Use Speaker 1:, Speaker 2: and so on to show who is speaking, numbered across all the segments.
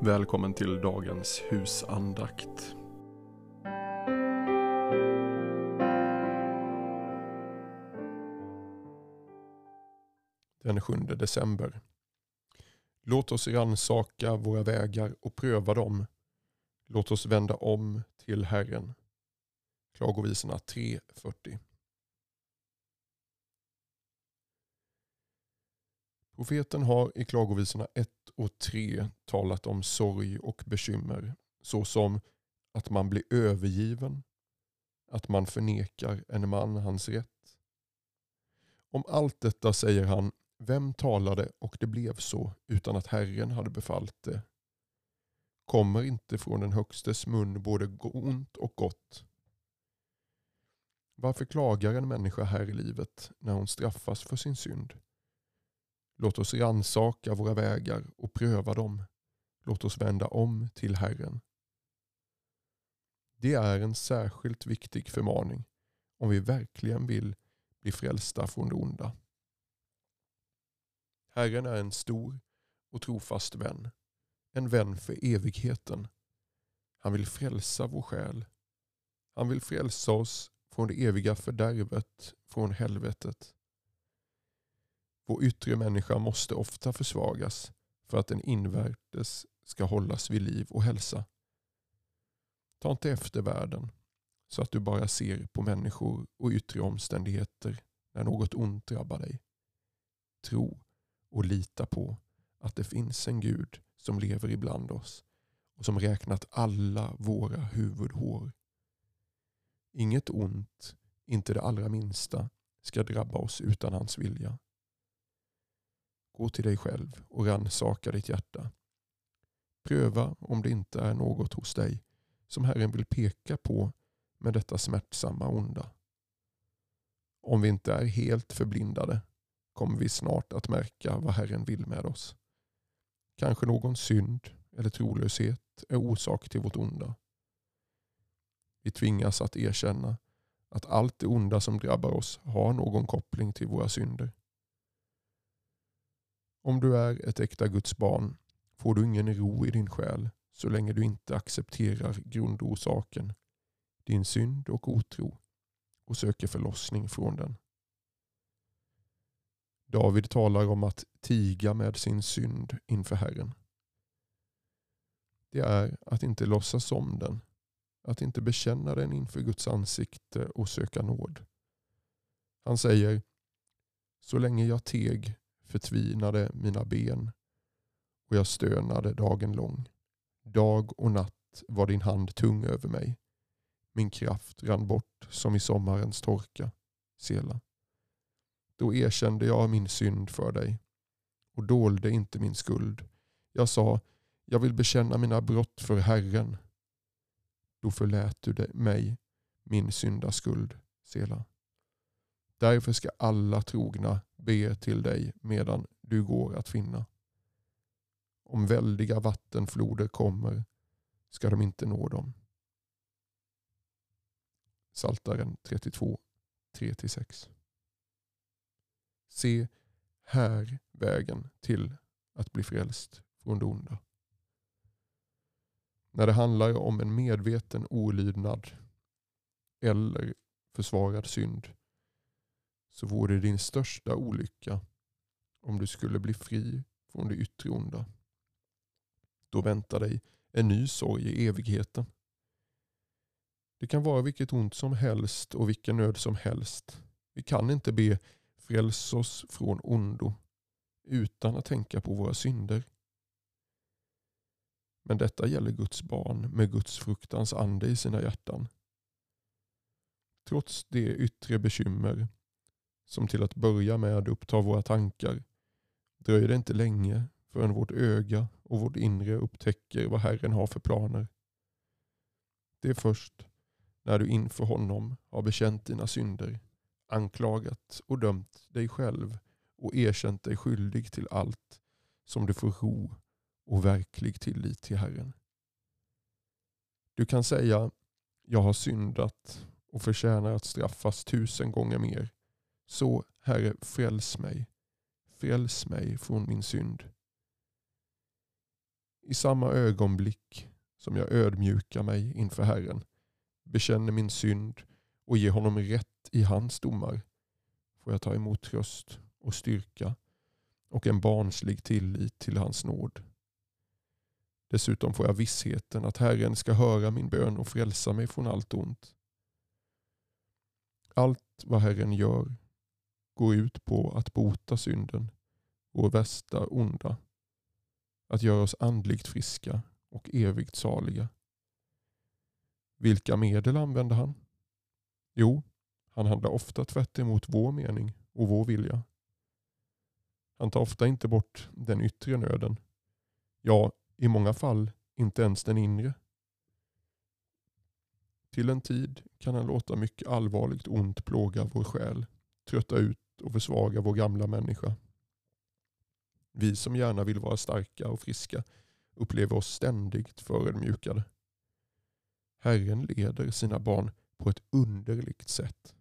Speaker 1: Välkommen till dagens husandakt. Den 7 december. Låt oss ransaka våra vägar och pröva dem. Låt oss vända om till Herren. Klagovisorna 3.40. Profeten har i klagovisorna 1 och 3 talat om sorg och bekymmer såsom att man blir övergiven, att man förnekar en man hans rätt. Om allt detta säger han, vem talade och det blev så utan att Herren hade befallt det? Kommer inte från den högstes mun både ont och gott? Varför klagar en människa här i livet när hon straffas för sin synd? Låt oss ransaka våra vägar och pröva dem. Låt oss vända om till Herren. Det är en särskilt viktig förmaning om vi verkligen vill bli frälsta från det onda. Herren är en stor och trofast vän. En vän för evigheten. Han vill frälsa vår själ. Han vill frälsa oss från det eviga fördärvet, från helvetet. Vår yttre människa måste ofta försvagas för att den invärtes ska hållas vid liv och hälsa. Ta inte efter världen så att du bara ser på människor och yttre omständigheter när något ont drabbar dig. Tro och lita på att det finns en Gud som lever ibland oss och som räknat alla våra huvudhår. Inget ont, inte det allra minsta, ska drabba oss utan hans vilja. Gå till dig själv och rannsaka ditt hjärta. Pröva om det inte är något hos dig som Herren vill peka på med detta smärtsamma onda. Om vi inte är helt förblindade kommer vi snart att märka vad Herren vill med oss. Kanske någon synd eller trolöshet är orsak till vårt onda. Vi tvingas att erkänna att allt det onda som drabbar oss har någon koppling till våra synder. Om du är ett äkta Guds barn får du ingen ro i din själ så länge du inte accepterar grundorsaken, din synd och otro och söker förlossning från den. David talar om att tiga med sin synd inför Herren. Det är att inte låtsas om den, att inte bekänna den inför Guds ansikte och söka nåd. Han säger, så länge jag teg förtvinade mina ben och jag stönade dagen lång. Dag och natt var din hand tung över mig. Min kraft rann bort som i sommarens torka. Sela. Då erkände jag min synd för dig och dolde inte min skuld. Jag sa, jag vill bekänna mina brott för Herren. Då förlät du mig min syndaskuld. Sela. Därför ska alla trogna be till dig medan du går att finna. Om väldiga vattenfloder kommer ska de inte nå dem. Saltaren 32, 3-6. Se här vägen till att bli frälst från det onda. När det handlar om en medveten olydnad eller försvarad synd så vore det din största olycka om du skulle bli fri från det yttre onda. Då väntar dig en ny sorg i evigheten. Det kan vara vilket ont som helst och vilken nöd som helst. Vi kan inte be fräls oss från ondo utan att tänka på våra synder. Men detta gäller Guds barn med Guds fruktans ande i sina hjärtan. Trots det yttre bekymmer som till att börja med upptar våra tankar dröjer det inte länge förrän vårt öga och vårt inre upptäcker vad Herren har för planer. Det är först när du inför honom har bekänt dina synder, anklagat och dömt dig själv och erkänt dig skyldig till allt som du får ro och verklig tillit till Herren. Du kan säga, jag har syndat och förtjänar att straffas tusen gånger mer. Så Herre, fräls mig. Fräls mig från min synd. I samma ögonblick som jag ödmjukar mig inför Herren, bekänner min synd och ger honom rätt i hans domar, får jag ta emot tröst och styrka och en barnslig tillit till hans nåd. Dessutom får jag vissheten att Herren ska höra min bön och frälsa mig från allt ont. Allt vad Herren gör går ut på att bota synden, vår värsta onda, att göra oss andligt friska och evigt saliga. Vilka medel använder han? Jo, han handlar ofta tvärt emot vår mening och vår vilja. Han tar ofta inte bort den yttre nöden. Ja, i många fall inte ens den inre. Till en tid kan han låta mycket allvarligt ont plåga vår själ, trötta ut och försvaga vår gamla människa. Vi som gärna vill vara starka och friska upplever oss ständigt förödmjukade. Herren leder sina barn på ett underligt sätt.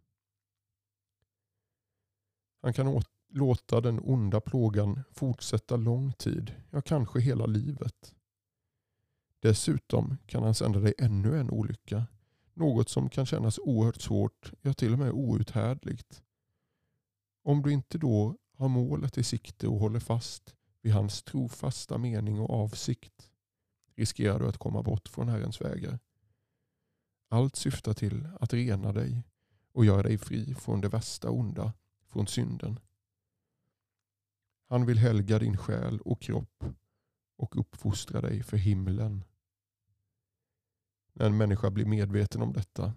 Speaker 1: Han kan låta den onda plågan fortsätta lång tid, ja kanske hela livet. Dessutom kan han sända dig ännu en olycka. Något som kan kännas oerhört svårt, ja till och med outhärdligt. Om du inte då har målet i sikte och håller fast vid hans trofasta mening och avsikt riskerar du att komma bort från Herrens vägar. Allt syftar till att rena dig och göra dig fri från det värsta onda, från synden. Han vill helga din själ och kropp och uppfostra dig för himlen. När en människa blir medveten om detta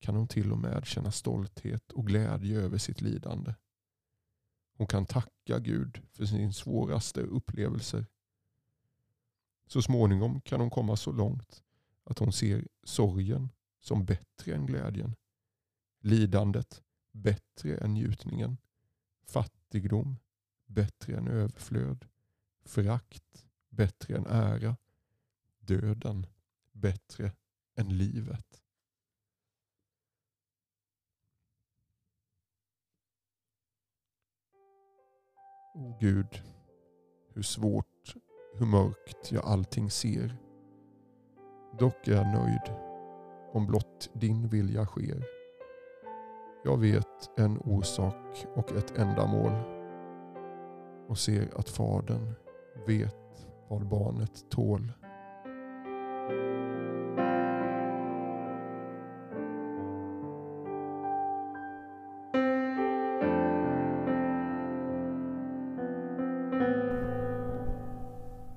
Speaker 1: kan hon till och med känna stolthet och glädje över sitt lidande. Hon kan tacka Gud för sin svåraste upplevelser. Så småningom kan hon komma så långt att hon ser sorgen som bättre än glädjen. Lidandet bättre än njutningen. Fattigdom bättre än överflöd. Förakt bättre än ära. Döden bättre än livet. O Gud, hur svårt, hur mörkt jag allting ser. Dock är jag nöjd om blott din vilja sker. Jag vet en orsak och ett ändamål och ser att Fadern vet vad barnet tål.